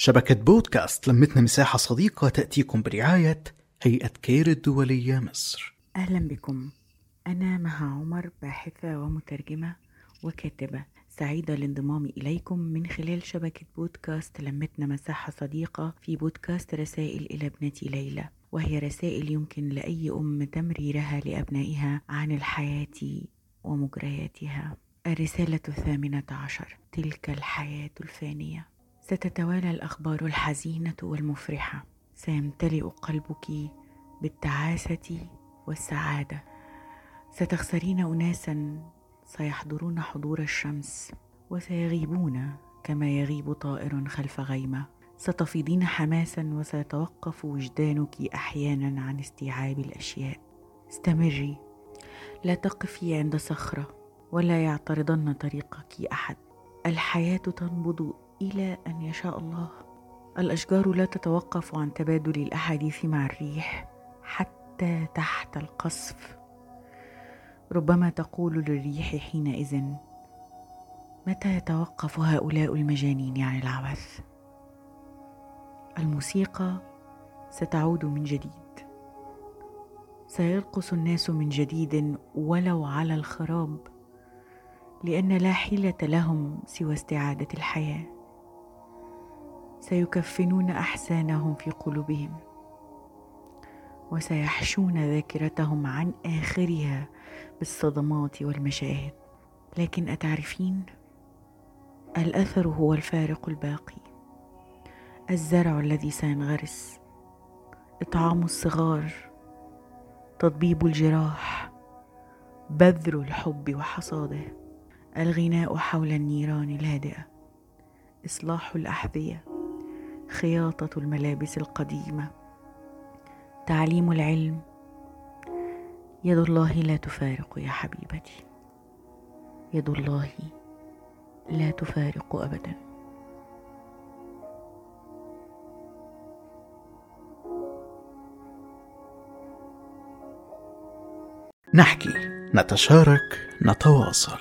شبكة بودكاست لمتنا مساحة صديقة تأتيكم برعاية هيئة كير الدولية مصر. أهلا بكم. أنا مها عمر باحثة ومترجمة وكاتبة. سعيدة لانضمامي إليكم من خلال شبكة بودكاست لمتنا مساحة صديقة في بودكاست رسائل إلى ابنتي ليلى وهي رسائل يمكن لأي أم تمريرها لأبنائها عن الحياة ومجرياتها. الرسالة الثامنة عشر تلك الحياة الفانية. ستتوالى الأخبار الحزينة والمفرحة. سيمتلئ قلبك بالتعاسة والسعادة. ستخسرين أناسا سيحضرون حضور الشمس وسيغيبون كما يغيب طائر خلف غيمة. ستفيضين حماسا وسيتوقف وجدانك أحيانا عن استيعاب الأشياء. استمري. لا تقفي عند صخرة ولا يعترضن طريقك أحد. الحياة تنبض إلى أن يشاء الله. الأشجار لا تتوقف عن تبادل الأحاديث مع الريح حتى تحت القصف. ربما تقول للريح حينئذ متى يتوقف هؤلاء المجانين عن العبث؟ الموسيقى ستعود من جديد. سيرقص الناس من جديد ولو على الخراب لأن لا حيلة لهم سوى استعادة الحياة. سيكفنون أحزانهم في قلوبهم وسيحشون ذاكرتهم عن آخرها بالصدمات والمشاهد. لكن أتعرفين؟ الأثر هو الفارق الباقي. الزرع الذي سينغرس إطعام الصغار تطبيب الجراح بذر الحب وحصاده الغناء حول النيران الهادئة إصلاح الأحذية. خياطة الملابس القديمة. تعليم العلم. يد الله لا تفارق يا حبيبتي. يد الله لا تفارق ابدا. نحكي نتشارك نتواصل.